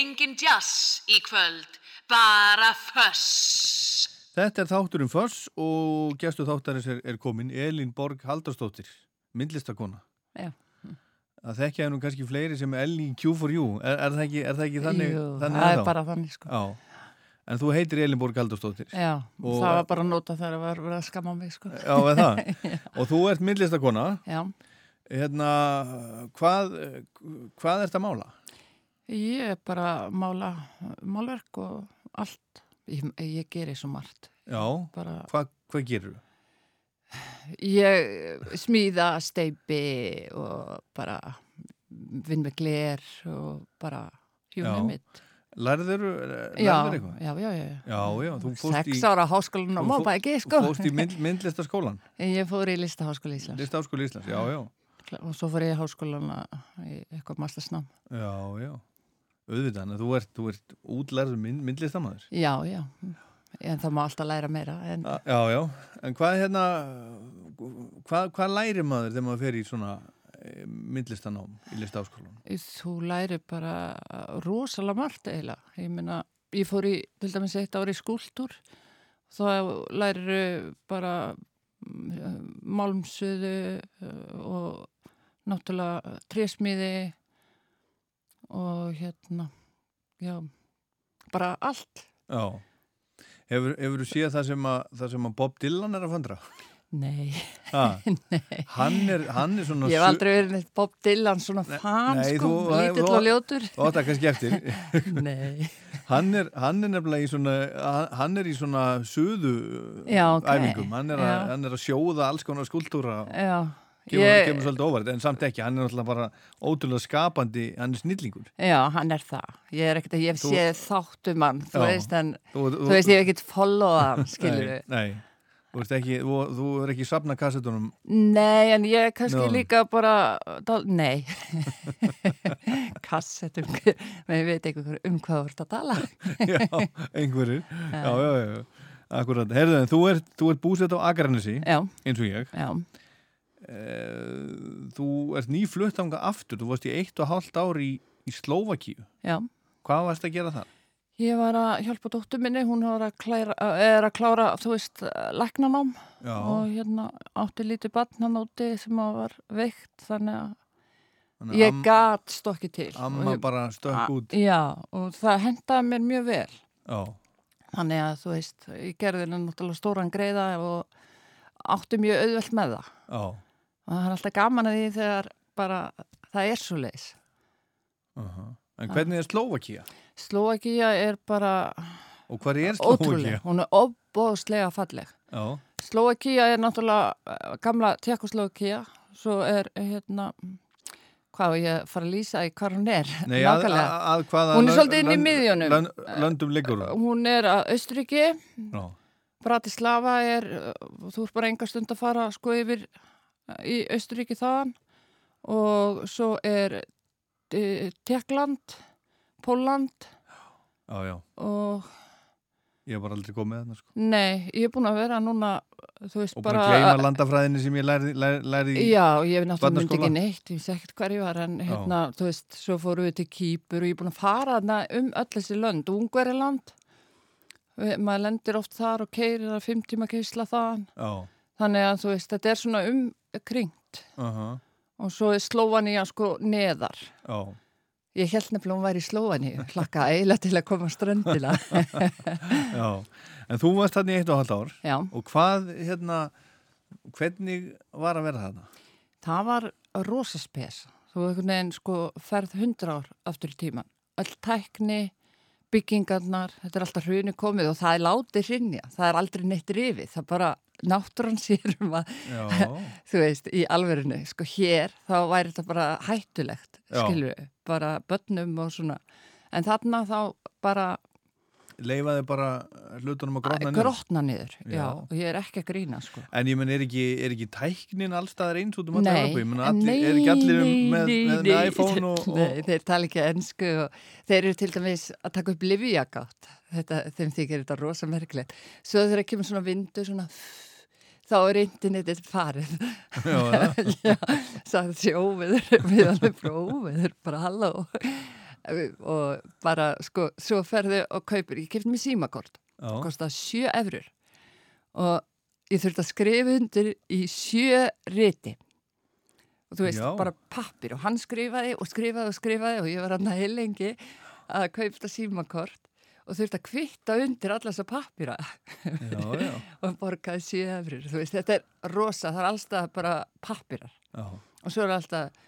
engin jazz í kvöld, bara föss. Þetta er þátturinn Föss og gestu þáttarins er, er komin Elín Borg Haldarsdóttir, myndlistakona. Já. Það þekkja nú kannski fleiri sem Elín Q4U, er, er, það ekki, er það ekki þannig? Jú, þannig það er bara þannig sko. Já, en þú heitir Elín Borg Haldarsdóttir. Já, Og- það var bara að nota þegar það var verið að skamma mig sko. Já, er það? og þú ert myndlistakona. Já, Hérna, hvað, hvað ert að mála? Ég er bara að mála málverk og allt. Ég, ég gerir svo margt. Já, Bara, hvað, hvað gerur þú? ég smíða steipi og bara vinn með gler og bara Já. hjúnum mitt. Lærður, eitthvað? já, já, já. Já, já, þú fórst í, Sex ára háskólan þú og bara ekki sko. fórst í mynd, myndlistaskólan, Ég fór í listaháskóla Íslands listaháskóli Íslands, já, já, og svo fór ég í háskólan í eitthvað mastersnám. já, já, auðvitað, en þú ert, þú ert útlærður mynd, myndlistamæður. Já, já, en það má alltaf læra meira en Já, já, en hvað hérna, hvað, hvað lærir maður þegar maður fer í svona eh, myndlistanám í listaháskólan? þú læri bara rosalega margt eiginlega. Ég meina, ég fór í, til dæmis eitt ári í skúltúr, þá lærir bara mm, málmsuðu uh, og náttúrulega trésmiði og hérna, já, bara allt. Já, hefur, hefur þú séð það sem, að, það sem að Bob Dylan er að fandra? Nei, Ha, nei. hann, er, hann er svona... Ég hef aldrei verið neitt Bob Dylan svona fan, nei, sko, lítill og ljótur. Þú átt það kannski eftir. Nei. Hann er, hann er nefnilega í svona, hann- er í svona suðu Já, ok. æfingum. Hann er, að, hann er að sjóða alls konar skúltúra. Já, Kemur, kemur svolítið óvart, en samt ekki. Hann er náttúrulega bara ótrúlega skapandi, hann er snillingur. já, hann er það. Ég er ekkert að, ég Þú- séð þáttum hann, þú veist, en Þú, þú veist, ég hef ekkert followað hann, skilur nei, nei, þú ert ekki, þú, þú er ekki safna kassetunum. Nei, en ég er kannski Já. líka bara, dál, nei, kassettum, menn ég veit ekki um hvað þú ert að tala. já, einhverjir. Já, já, já. Akkurat. Herðu, þú ert, þú ert búsett á Akranesi, Já, eins og ég. já, Þú ert nýflutt ánga aftur. Þú varst í eitt og hálft ár í, í Slóvakíu. já. Hvað varst að gera þar? Ég var að hjálpa dóttur minni, hún að klæra, er að klára, þú veist, læknanám Já, og hérna átti lítið barn hann úti sem að var veikt, þannig að þannig ég gat stokki til. Amma ég- bara stökk A- út. Já, og það hendaði mér mjög vel. Já, Þannig að þú veist, ég gerði náttúrulega stóran greiða og átti mjög auðvelt með það. já. Og það er alltaf gaman að því þegar bara það er svo leis. Uh En hvernig er Slóvakía? Slóakía er bara Og hvað er Slóvakía? hún er óbóðslega falleg. Já, Slóakía er náttúrulega eh, gamla Tjekkoslovakía, svo er hérna, hvað ég fara að lýsa í hvað hún er, Nei, að, að, að Hún er svolítið inn í miðjunum. lönd- liggur hún? Er að Já, Bratislava er, uh, þú ert bara enga stund að fara sko yfir í Austuríki þaðan og svo er uh, Tekland, Póland já, já. og Ég hef bara aldrei komið þarna, sko. nei, ég er búin að vera núna, veist Og bara bara... gleyma landafræðinni sem ég lærði, lærði í... Já, ég hef náttúrulega myndi barnaskóla. ekki neitt, ég vissi ekkert hver ég var en hérna, þú veist, svo fórum við til Kýpur og ég er búin að fara þarna um öll þessi lönd, Ungveriland, maður lendir oft þar og keirir að fimm tíma keisla þaðan, Já, þannig að þú veist, þetta er svona umkringt uh og svo er Slóvaníja sko neðar. já. Ég held nefnilega hún væri í Slóvaníu, hlakka eiginlega til að koma á ströndina. Já, en þú varst þarna í eitt og halvt ár Já, og hvað, hérna, hvernig var að vera þarna? það var rosaspes. Þú veginn sko ferð hundra ár aftur í tíman. Öll tækni, byggingarnar, þetta er alltaf hruni komið og það er látið hrinja. Það er aldrei neitt rifið. Það er bara náttúran sér um að, þú veist, í alverinu. Sko hér, þá væri þetta bara hættulegt, við. Bara börnum og svona. En þarna þá bara leifaði bara hlutunum að grotna niður. grotna niður. Já. Já. og ég er ekki að grína, sko. En ég menn, er ekki, er ekki tæknin allstaðar eins út um menn, allir, nei, er ekki allir um- með, með, iPhone og... og Nei, þeir tala ekki ennsku og þeir eru til dæmis að taka upp livjagátt. Þetta, þeim þykir þetta rosa merkilegt. Svo þegar kemur svona vindu, svona þá er internetið farið. já, já, Já, sagði þessi óveður, við alveg bara óveður, bara halló. Og bara sko, svo ferðu og kaupir, ég kefti mér símakort Já, kostað sjö efrur og ég þurfti að skrifa undir í sjö riti. Og þú veist, Já. bara pappir og hann skrifaði og skrifaði og skrifaði og ég var hann að heilengi að kaupta símakort og þurfti að kvitta undir alla þessa pappira já, já, og borgaði sjö efrur, þú veist, þetta er rosa, það er alltaf bara pappirar já. og svo er alltaf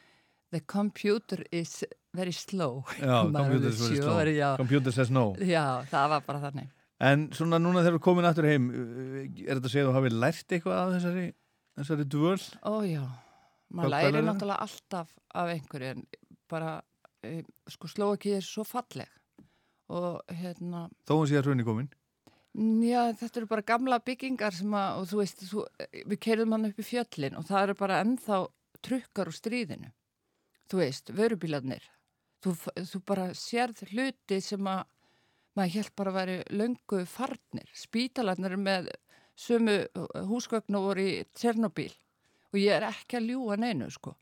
the computer is very slow Já, computer er sure, slow. já. Computer says no. já, það var bara þannig En svona núna þegar við komin aftur heim, uh, er þetta að segja að þú hafi lært eitthvað af þessari, þessari dvöl? Ó já, Hvað- maður læri náttúrulega alltaf af einhverju en bara, e, sko Slóaki er svo falleg og hérna, Þó hún sé að hrunni komin. já þetta eru bara gamla byggingar sem að, og þú veist, þú, við keirðum hann upp í fjöllin og það eru bara ennþá trukkar úr stríðinu, þú veist, vörubílarnir, þú, þú bara sérð hluti sem að maður held bara að væri löngu farnir, spítalarnir með sömu húsgögn og voru í Tjernobyl. Og ég er ekki að ljúa neinu sko.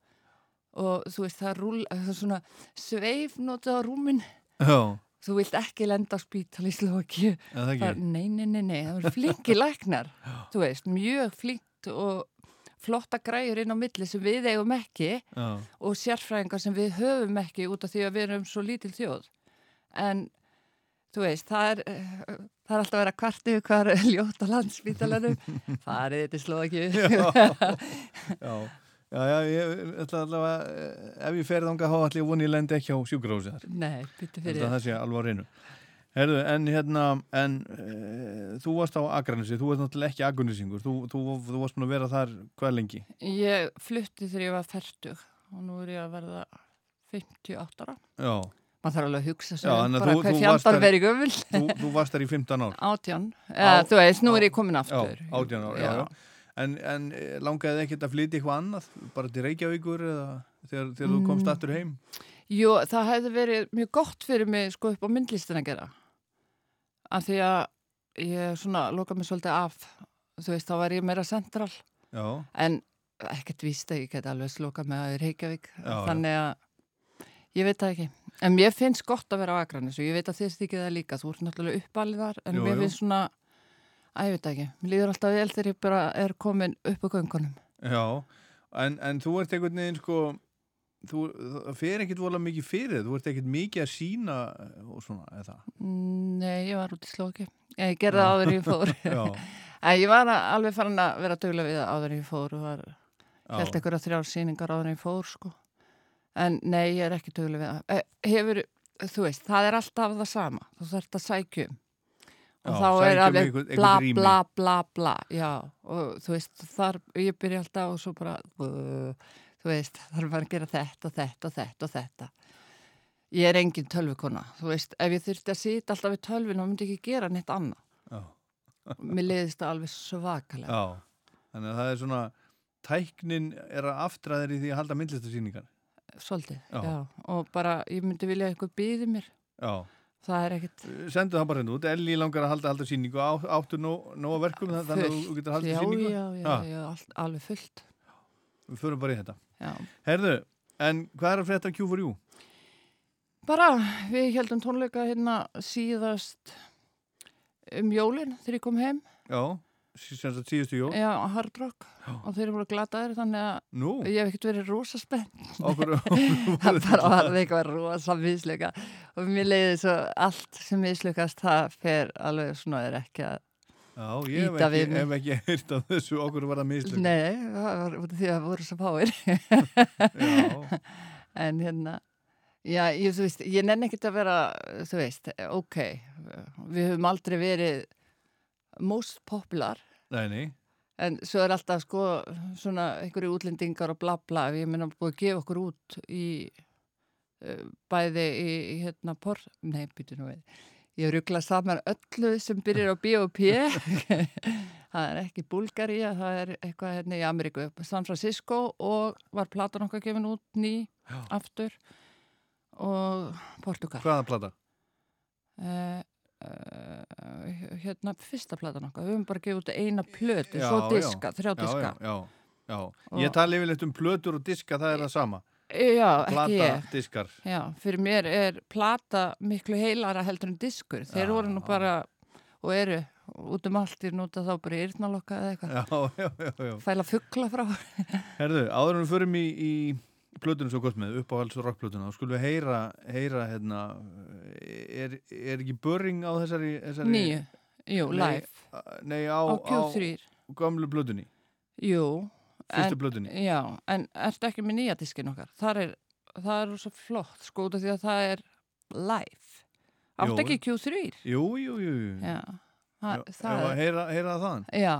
Og þú veist það rúl, það er svona sveifnóta á rúmin. Já, þú vilt ekki lenda á spítal í ekki. nei, nei, nei, nei, það eru flinki læknar. Þú veist, mjög flinkt og flotta græjur inn á milli sem við eigum ekki Já, og sérfræðingar sem við höfum ekki út af því að við erum svo lítil þjóð en þú veist, það er eh, það er alltaf að vera kvartu hvar er ljóta landsbítalanum farið þetta sló ekki já. Já, já, ég ætla allavega, eh, ef ég fer þangað há allir voni ég lendi ekki á sjúkrahúsi þar. nei, byttu fyrir það sé alveg á reynu. Herðu, en hérna, en uh, þú varst á Akranesi, þú varst náttúrulega ekki agunissingur, þú, þú, þú varst búin að vera þar hvað lengi? ég flutti þegar ég var færtug og nú er ég að verða 58 ára Já, maður þarf alveg að hugsa Já, sér um þannig að bara þú- hvað þú varst fjandar þar- verið gömul þú, þú varst þar í 15 ár. átján, eða Á- þú veist, nú á- er ég komin aftur Já, 18 ár, já, já. En, en eh, langaði ekkert að flytja eitthvað annað, bara til Reykjavíkur eða þegar, þegar þú komst Mm. aftur heim? Jú, það hefði verið mjög gott fyrir mig sko upp á myndlistin að gera af því að ég svona loka mig svolítið af þú veist, þá var ég meira central. Já, en ekkert víst að ég get alveg sloka mig að Reykjavík. Já, þannig að ég veit það ekki. En mér finnst gott að vera á Akranis og ég veit að þið þykir það líka, þú ert náttúrulega uppalið þar en Jú, mér jú. finnst svona að ég veit það ekki, mér líður alltaf vel þegar ég bara er komin upp á göngunum. Já, en, en þú ert einhvern veginn sko, þú, fer ekkert vola mikið fyrir, þú ert ekkert mikið að sína og svona, eða það? Nei, ég var út í slóki ég gerði það áður ég fór ég var að- alveg farin að vera duglega við áður ég fór og var held já, einhverja þrjár sýningar áður ég fór sko. En nei, ég er ekki duglega við. Eh, Hefur, þú veist, það er alltaf það sama. Þú þarft að sækja um. Og Já, þá er um alveg einhvern- bla, einhvern rými. bla, bla, bla, já. Og þú veist, þar, ég byrja alltaf og svo bara, uh, þú veist, þarf maður að gera þetta og þetta og þetta og þetta. Ég er engin tölvukona, þú veist, ef ég þurfti að sýta alltaf við tölvinu og myndi ekki gera neitt annað. já, Mér leiðist það alveg svakalega. já, þannig að það er svona, tæknin er að aftra í því að halda myndlistasýningar. Svolítið, Já. já. Og bara, ég myndi vilja að eitthvað býði mér. Já, Það er ekkit... sendu það bara hérna út, Elli langar að halda, halda sýningu, á, áttu nóg, nóg að verkum þannig að þú getur haldið já, sýningu. já, já, Ha. já, all, alveg fullt. Við förum bara í þetta. Já. Herðu, en hvað er að frétta Q4U? Bara, við heldum tónleika hérna síðast um jólinn þegar ég kom heim. Já, sí- sem sagt síðustu jól. Já, Hard Rock. Já. Og þeir eru bara glataðir þannig að Nú, ég hef ekkert verið rosa okkur, Það bara var eitthvað rosa misluka. Og mér leiði svo allt sem mislukast, það fer alveg svona er ekki að... Já, ég hef ekki, við hef ekki heyrt af þessu, okkur var það mislug. Nei, það var út af því að það voru svo fáir. Já, En hérna, já, ég, þú veist, ég nenni ekkert að vera, þú veist, ok, við höfum aldrei verið most popular, nei, nei, en svo er alltaf sko svona einhverju útlendingar og bla bla, ég meina búið að gefa okkur út í uh, bæði í, í hérna por, nei, býtu nú við, ég ruggla saman öllu sem byrjar á B.O.P. það er ekki Búlgaría, það er eitthvað hérna í Ameríku, San Francisco og var platan okkar gefin út ný Já. aftur og Portugal. hvaða plata? Uh, uh, hérna fyrsta platan okkar, við höfum bara gefið út eina plötu, svo já. diska, þrjá Já, diska. já, já, já. Ég tala yfirleitt um plötur og diska, það er það sama. Já, ekki plata ég. diskar Já, fyrir mér er plata miklu heilara heldur en diskur. Þeir Já. voru nú bara, og eru, út um allt í núta þá bara írnalokka eða eitthvað. já, já, já, já. Fæla fuggla frá. Herðu, áður en við förum í, í plötunum svo gott með, uppáhalds og rockplötuna þá skulum við heyra, heyra hérna, er, er ekki börring á þessari, þessari Nýju. Jú, Nei, live. Nei, á, Á á, Q3. gamlu plötunni Jú. Fyrstu plötunni Já, en ertu ekki með nýja diskin okkar? Það er, það er svo flott, sko, út af því að það er live. Áttu Jú. ekki Q3? Jú, jú, jú, jú. Já, það, Já, það að er, heyra, heyra það þaðan já.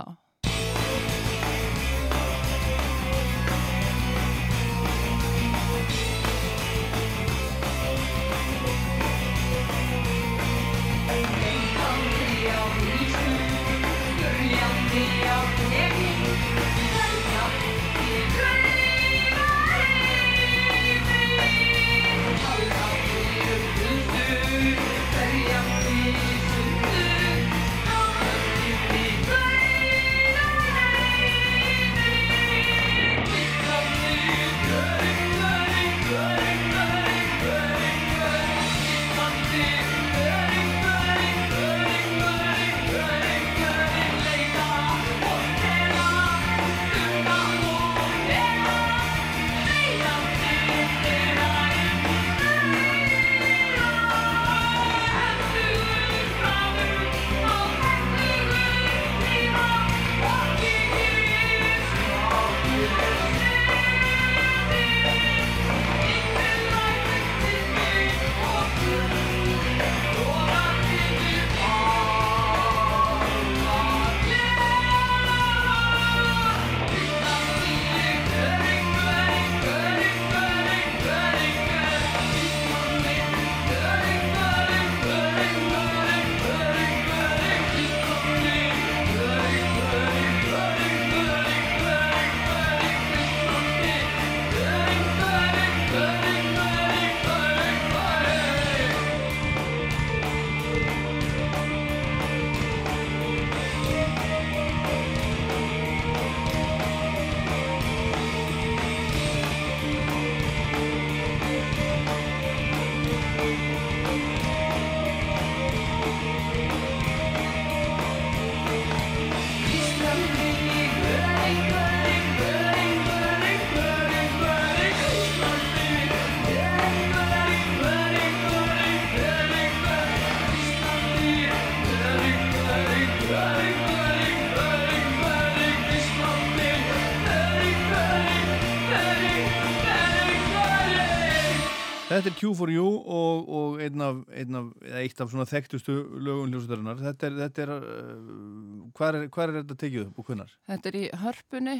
Þetta er Q4U og, og einn af, einn af, eitt af svona þekktustu lögum hljósuðarinnar. Þetta er, þetta er, uh, hvað er, hvað er þetta tekið upp og hvernar? Þetta er í hörpunni.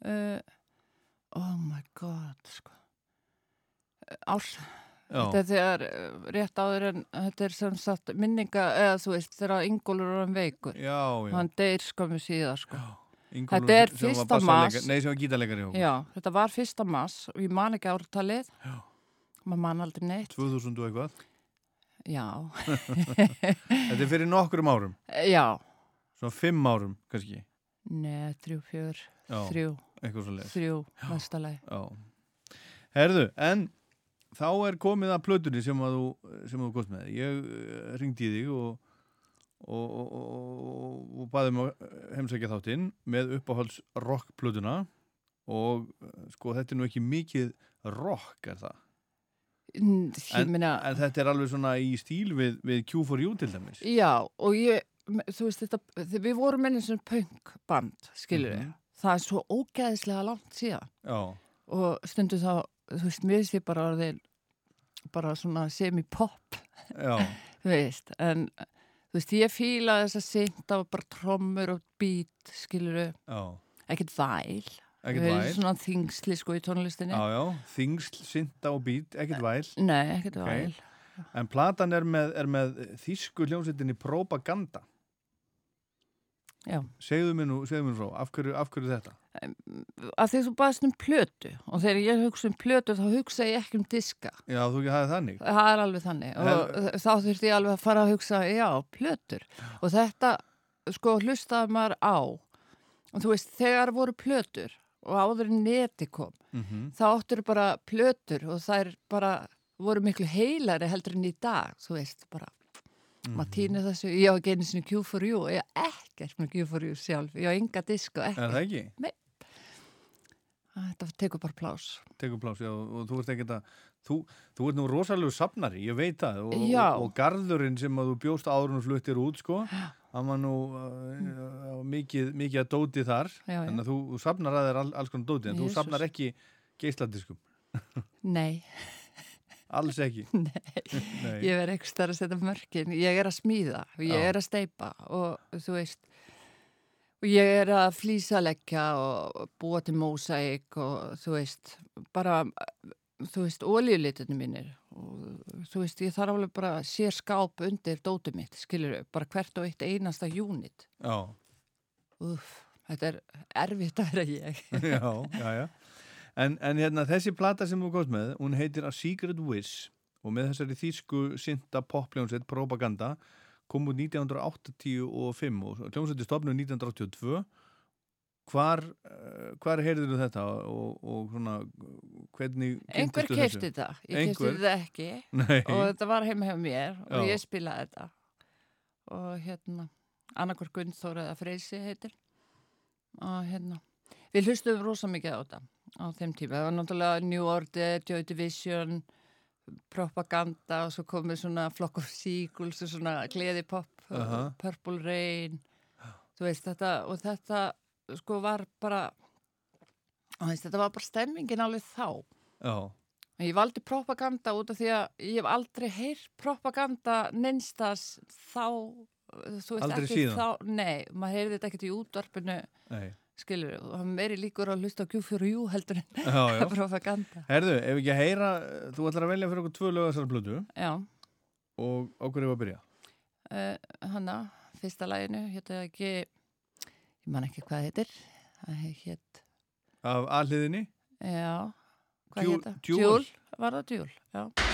Uh, oh my god, sko. Árs, Já, þetta er þegar uh, rétt áður en þetta er sem sagt minninga, eða þú veist, þegar Ingólfur er hann veikur. já, já. Hann deyr skömmu síðar, sko. Ingólfur Þetta er var fyrsta mars. Nei, sem var okkur. Já, þetta var fyrsta mass ég man ekki ártalið. Já. Maður man aldrei neitt. 2000 og eitthvað. Já, Þetta er fyrir nokkrum árum. já. Svona fimm árum, kannski. Nei, þrjú, fjör, þrjú, þrjú, mestalagi. Já. Herðu, en þá er komið að plötunni sem að þú, sem að þú komst með. Ég uh, ringdi þig og, og, og, og, og baði mig að heimsækja þáttinn með uppáhalds rockplötuna og uh, sko þetta er nú ekki mikið rock er það. N- Ég meina, En þetta er alveg svona í stíl við, við Q4U til dæmis. já, og ég, þú veist þetta, við vorum með eins og punkband, skilur við. Mhm. Það er svo ógæðislega langt síðan. Já, Og stundu þá, þú veist, mér ég bara orðin, bara svona semi-pop, þú veist, en þú veist, ég fíla þess að synda bara trommur og beat, skilur við, ekkert væl. Ekkert væl. Svona þingsli sko í tónlistinni. Já, já, þingsl, synda og bít, ekkert væl. Nei, ekkert væl. En platan er með, er með þýsku hljómsveitinni Propaganda. Já. Segðu mér nú, segðu mér nú frá, af hverju, af hverju þetta? Að því þú baðast um plötu og þegar ég hugsa um plötu þá hugsa ég ekki um diska. Já, þú ekki hafið þannig. Það er alveg þannig og þá þurfti ég alveg að fara að hugsa, já, plötur. Og þetta, sko, hlustaði maður á og þú veist, þegar voru plötur og áður en neti kom Mhm. þá áttur bara plötur og þær bara voru miklu heilari heldur en í dag, þú veist, bara Mhm. maður týnir þessu, ég á ekki einu sinni Q4U, ég á ekkert með Q4U sjálf, ég á enga disk og Er ekkert, það ekki? Þetta tekur bara plás. Tekur pláss, já, og þú ert ekkert að þú, þú ert nú rosalegu safnari, ég veit það og, og, og garðurinn sem að þú bjóst og fluttir út, sko hann var nú uh, mikið, mikið að dóti þar Já, já. en þú, þú safnar að þér all, alls konar dóti en þú Jesús. safnar ekki geisladiskum Nei, alls ekki nei, Nei. ég verð ekki starf að setja mörkin, ég er að smíða ég er að steipa og þú veist, og ég er að flýsaleggja og búa til mósæk og þú veist, bara, þú veist, ólíulitunum mínir og þú veist, ég þarf alveg bara að sé skáp undir dótið mitt, skilur bara hvert og eitt einasta unit. já, Úf, þetta er erfitt að vera ég. já, já, já en, en hérna, þessi plata sem þú komst með hún heitir A Secret Wish og með þessari þýsku synda popljónsett Propaganda kom út 1985 og hljómsveiti stofnu 1982 hvar, uh, hvar heyrður þetta og, og svona hvernig Einhver kefti þetta, ég kefti þetta ekki. Nei, og þetta var heim hjá mér og Já. ég spilaði þetta. Og hérna annarkvör Gunnþór eða Freysi heitir. Og hérna við hlustum rosa mikið á þetta á þeim tíma, það var náttúrulega New Order Joy Division propaganda og svo komið svona Flock of Seagulls og svona gleðipopp Aha. Purple Rain. Þú veist þetta og þetta sko var bara veist, þetta var bara stemmingin alveg þá. Já, Ég valdi propaganda út af því að ég hef aldrei heyrt propaganda neinstas þá, Aldrei síðan? þá, nei, maður heyrði þetta ekkert í útvarpinu, nei skilur, og það meiri líkur að hlusta á Q4U heldur en já. propaganda. Herðu, ef ekki að heyra þú ætlar að velja fyrir okkur tvö lög þessar blödu Já, og okkur ef að byrja uh, hanna, fyrsta læginu, hétta ekki, ég man ekki hvað heitir, það hétt, af alliðinni já, hvað Jewel- hétta? Jewel, var það Jewel, já.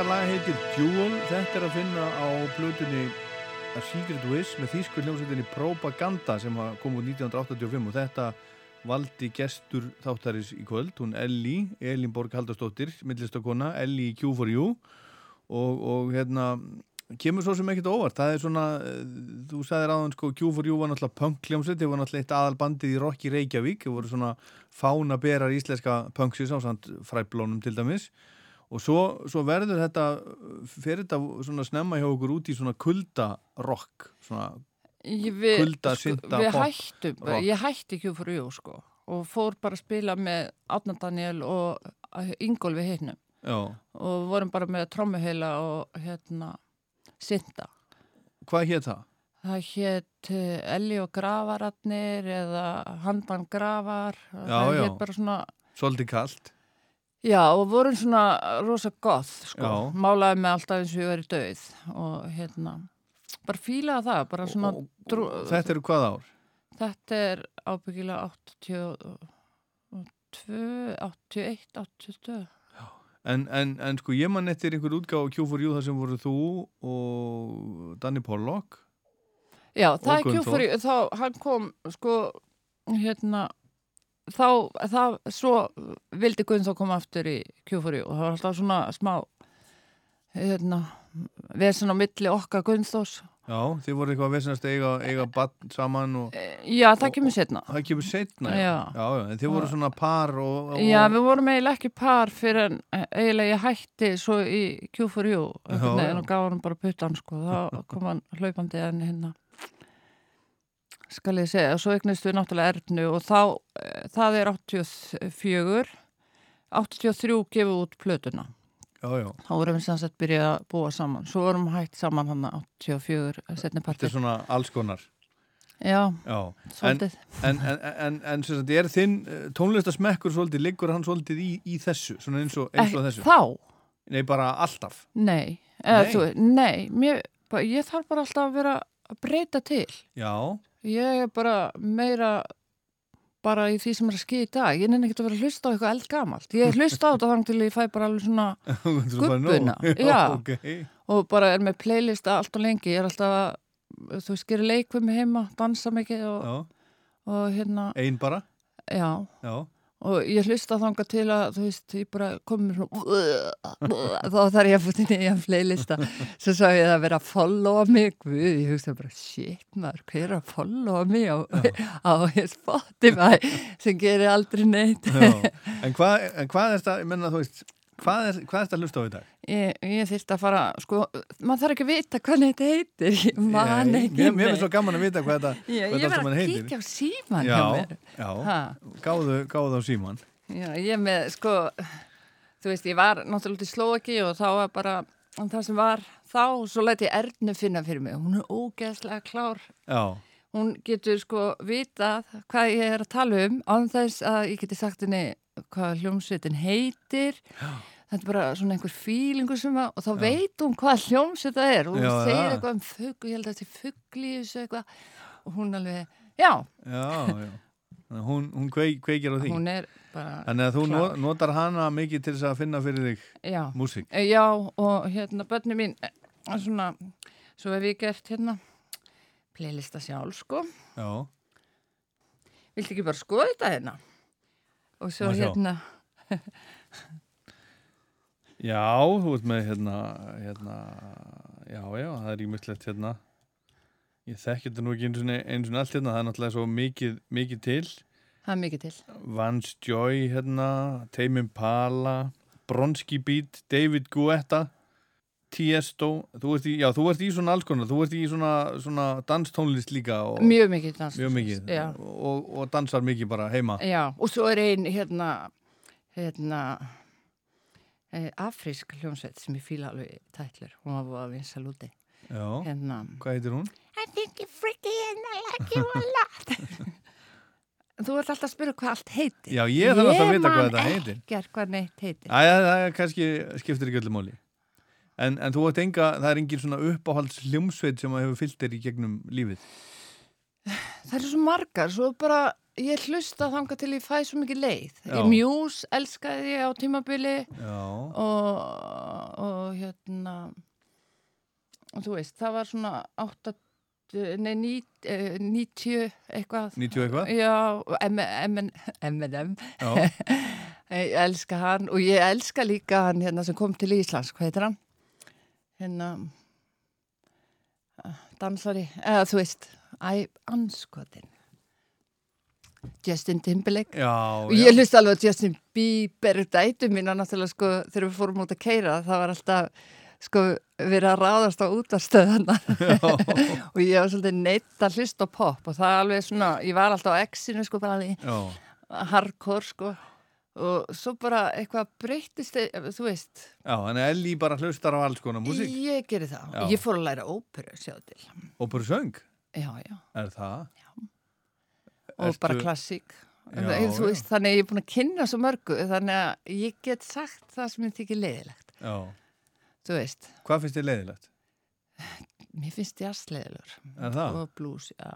Þetta lag heitir Jewel, þetta er að finna á blötunni A Secret Wish með þýskur hljómsveitinni Propaganda sem kom úr 1985 og þetta valdi gestur þáttaris í kvöld, hún Elli, Elin Borg Haldarsdóttir, millistakona, Elli í Q4U og, og hérna kemur svo sem ekkert óvart, það er svona eh, þú sagðir aðan sko Q4U var náttúrulega punk hljómsveit, þau var náttúrulega eitt aðalbandið í Rocky Reykjavík, þau voru svona fána berar íslenska punksis á samt fræblónum til dæmis. og svo, svo verður þetta fyrir þetta svona snemma hjá okkur út í svona kulda rock svona, Ég- Við, Kulda, sko, hættum, ég hætti ekki fyrir jú sko og fór bara að spila með Átna Daniel og Ingólfi hinnum og vorum bara með trommuheila og hérna synda. hvað hétt það? Það hétt eh, Elli og Gravararnir eða Handan Gravar. Já, það já. hét bara svona, Svolítið kalt já og vorum svona rosa goth sko. Já. Málaði með alltaf eins og ég verið döið og hérna bara fílaði það, bara svona og, drú, og þetta eru hvað ár? Þetta er ábyggilega 82, 81, 82. En, en, en sko ég man eftir einhver útgáð á Q4U þar sem voru þú og Danny Pollock Já, það er Gunnþór. kjúfur, þá, hann kom, sko, hérna, þá, það, svo vildi Gunnþór koma aftur í kjúfuri og það var alltaf svona smá, hérna, vesen á milli okkar Gunnþórs. Já, þið voru eitthvað að vesenast eiga, eiga bann saman og Já, það Og- kemur setna. það kemur setna Já. já, já, en þið voru svona par og, og Já, við vorum eiginlega ekki par fyrir en eh, eiginlega ég hætti svo í Q4U Já, já. en og gaf hann bara puttan sko, þá kom hann hlaupandi en hérna skal ég segja, svo eignist við náttúrulega Ernu og þá, eh, það er 84 83 gefið út plötuna. Já, já, þá vorum við sannsett byrjað að búa saman. Svo vorum við hætt saman hann 84 setni þetta er svona alls konar. Já, já, svolítið. en, en, en, en sem sagt, er þinn eh, tónlistasmekkur svolítið, liggur hann svolítið í, í þessu, svona eins og, eins og þessu? þá, nei, bara alltaf? Nei, eða, Nei. Þú, nei mér, ég þarf bara alltaf að vera að breyta til. Já, Ég er bara meira bara í því sem er að skýja í dag. Ég nenni ekki að vera að hlusta á eitthvað eldgamalt. Ég hlusta á þetta þannig til ég fæ bara alveg svona Þú ert bara nóg. Gubbuna, já. ok, og bara er með playlista allt og lengi. Ég er alltaf að, þú veist, gera leikvimi heima, dansa mikið og, já, og hérna, ein bara já. já, Og ég hlusta þanga til að, þú veist, ég bara komið svona, þá þarf ég að fótt inn í að playlista. Svo sá ég það að vera að followa mig, guð, ég hugsa bara, shit maður, hver er að followa mig á, á Spotify sem gerir aldrei neitt. En, hvað, en hvað er þetta, ég menna þú veist hvað er, hvað er þetta að hlusta á í dag? Ég, ég þyrst að fara, sko, maður þarf ekki að vita hvað neitt heitir, ég Nei, ekki. mér, er svo gaman að vita hvað þetta hvað ég þetta allt verð saman að heitir. kíkja á síman hjá já, mér. já, Ha, gáðu, gáðu á síman já, ég með, sko, þú veist, ég var náttúrulega út í Slóaki og þá var bara, það sem var þá, svo læti ég Ernu finna fyrir mig. Hún er ógeðslega klár. já, Hún getur, sko, vitað hvað ég er að tala um, án þess að ég geti sagt henni hvað hljómsveitin heitir. Já. Þetta er bara svona einhver fílingur sem að, og þá Já. veit hún hvað hljómsveit það er. Og hún segir eitthvað um fugg, ég held að þetta er fuggl í þessu eitthvað. Og hún alveg, já, já, já hún, hún kveik, kveikir á því hún er bara, Þannig að þú klár. no- notar hana mikið til þess að finna fyrir þig já. músík Eh, Já, og hérna börni mín eh, svona, svo hef ég gert hérna playlista sjálf, sko Já, Viltu ekki bara skoða þetta hérna? Og svo hérna. Já þú ert með hérna, hérna Já, já, það er ímyndslegt hérna. Ég þekki þetta nú ekki eins og eins og allt hérna Það er náttúrulega svo mikið, mikið til. Það er mikið til. Vance Joy hérna Tame Impala Bronski Beat, David Guetta Tiesto þú ert í, Já, þú ert í svona alls konar Þú ert í svona, svona danstónlist líka og, Mjög mikið dans Mjög mikið og, og dansar mikið bara heima. Já, og svo er ein hérna hérna eh, afrísk hljómsveit sem ég fíla alveg tætlur, hún var búið að vinsa lúti Já, hérna. Hvað heitir hún? I think you're freaky and I like you a lot. Þú ert alltaf að spyrja hvað allt heitir. Já, ég þarf alltaf að vita hvað man þetta heitir. ekkert hvað neitt heitir. Æja, það kannski skiptir ekki öllu máli en, en þú ert enga, það er engin svona uppáhalds hljómsveit sem að hefur fyllt þér í gegnum lífið Það eru svo margar, svo bara ég hlusta þanga til ég fæ svo mikið leið. Já. Ég mjús, elskaði ég á tímabili og, og hérna og þú veist, það var svona 8, nei, ní, eh, 90 eitthvað 90 eitthvað? Já, M&M Ég elska hann og ég elska líka hann hérna sem kom til Íslands, hvað heitir hann? Hérna ah, dansari, eða þú veist æ, anskotin Justin Timberlake. Já, og ég hlusti alveg að Justin Bieber dætu mína náttúrulega sko þegar við fórum út að keira það var alltaf sko verið að ráðast á útastöðana og ég var svolítið neitt að hlusta pop og það er alveg svona, ég var alltaf á X-inu sko bara alveg hardcore sko og svo bara eitthvað breytist þú veist, já, þannig að Elli bara hlustar á alls konar músík. Ég geri það. Já. ég fór að læra óperu sjáðu til. Bara söng, já, já, er það? og Ertu- bara klassík. Já, þú já. veist, þannig að ég er búin að kynna svo mörgu þannig að ég get sagt það sem ég þykir leiðilegt. Já, þú veist, hvað finnst þið leiðilegt? mér finnst jazz leiðilegur. Er það? og blues, já,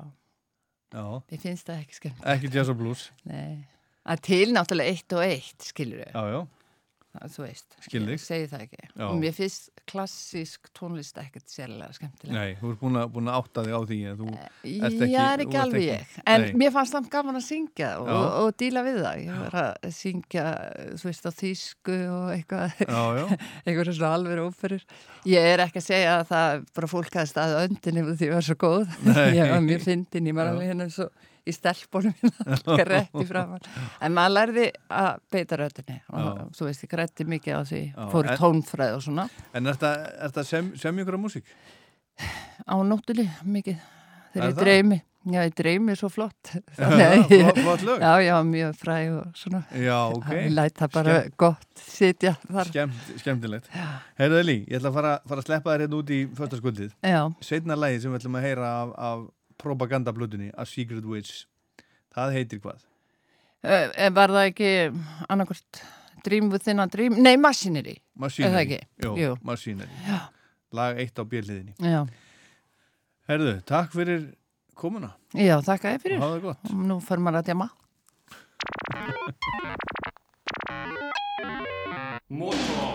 Já, mér finnst það ekki skemmt ekki jazz og blues? Nei, að til náttúrulega eitt og eitt skilur Já, já, þú veist, Skil ég segi það ekki Já. mér finnst klassísk tónlist ekkert sérlega skemmtilega nei, þú ert búin að, búin að átta þig á því en þú, ert ekki- Já, er ekki alveg ég. En Nei. mér fannst það gaman að syngja og, og, og díla við það. Ég var að syngja, þú veist, á þýsku og eitthvað, eitthvað svona alveg óferur. Ég er ekki að segja að það bara fólk hafi staðið öndinni því ég var svo góð. Ég var mjög fyndin, ég var alveg hérna svo í stelpunum rétti framan. En maður lærði að beita röddinni og Já. þú veist, ég grætti mikið á því, Já, fór en- tónfræð og svona. en er það sem, sem ykkur músík? Á nóttunni mikið, þegar ég dreymi. Já, ég dreymi svo flott. Já, Þannig ég- flott, flott lög Já, já, mjög fræ og svona. Já, ok, Ég læt það bara gott sitja þar. Skemmt, skemmtilegt Heyrðu Eli, ég ætla að fara, fara að sleppa þér hérna út í fötaskuldið Já, Sveitna lagi sem við ætlum að heyra af, af propagandablutinni, A Secret Witch Það heitir hvað? uh, var það ekki annarkvort Dream Within a Dream? Nei, Machinery. Machinery Er það ekki? Jú, Jú. Machinery Já. Lag eitt á bjöliðinni Já, Herðu, takk fyrir komuna já þakka ég og fyrir. það gott Og Nú fyrir maður að djama. Power,